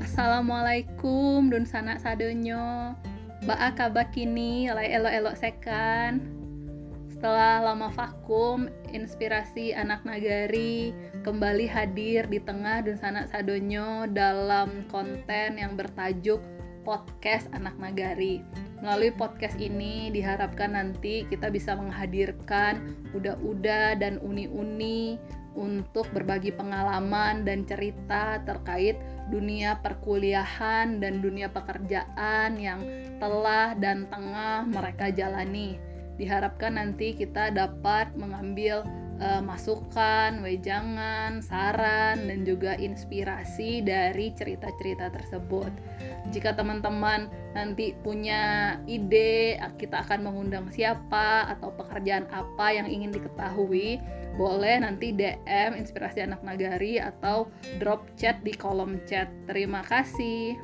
Assalamualaikum dun sanak sadonyo Ba'a kabar kini? Lay elok-elok sekan. Setelah lama vakum, inspirasi anak nagari kembali hadir di tengah dun sanak sadonyo dalam konten yang bertajuk podcast anak nagari Melalui podcast ini diharapkan nanti kita bisa menghadirkan uda-uda dan uni-uni untuk berbagi pengalaman dan cerita terkait dunia perkuliahan dan dunia pekerjaan yang telah dan tengah mereka jalani. Diharapkan nanti kita dapat mengambil uh, masukan, wejangan, saran, dan juga inspirasi dari cerita-cerita tersebut. Jika teman-teman nanti punya ide, kita akan mengundang siapa atau pekerjaan apa yang ingin diketahui, boleh nanti DM Inspirasi Anak Nagari atau drop chat di kolom chat. Terima kasih.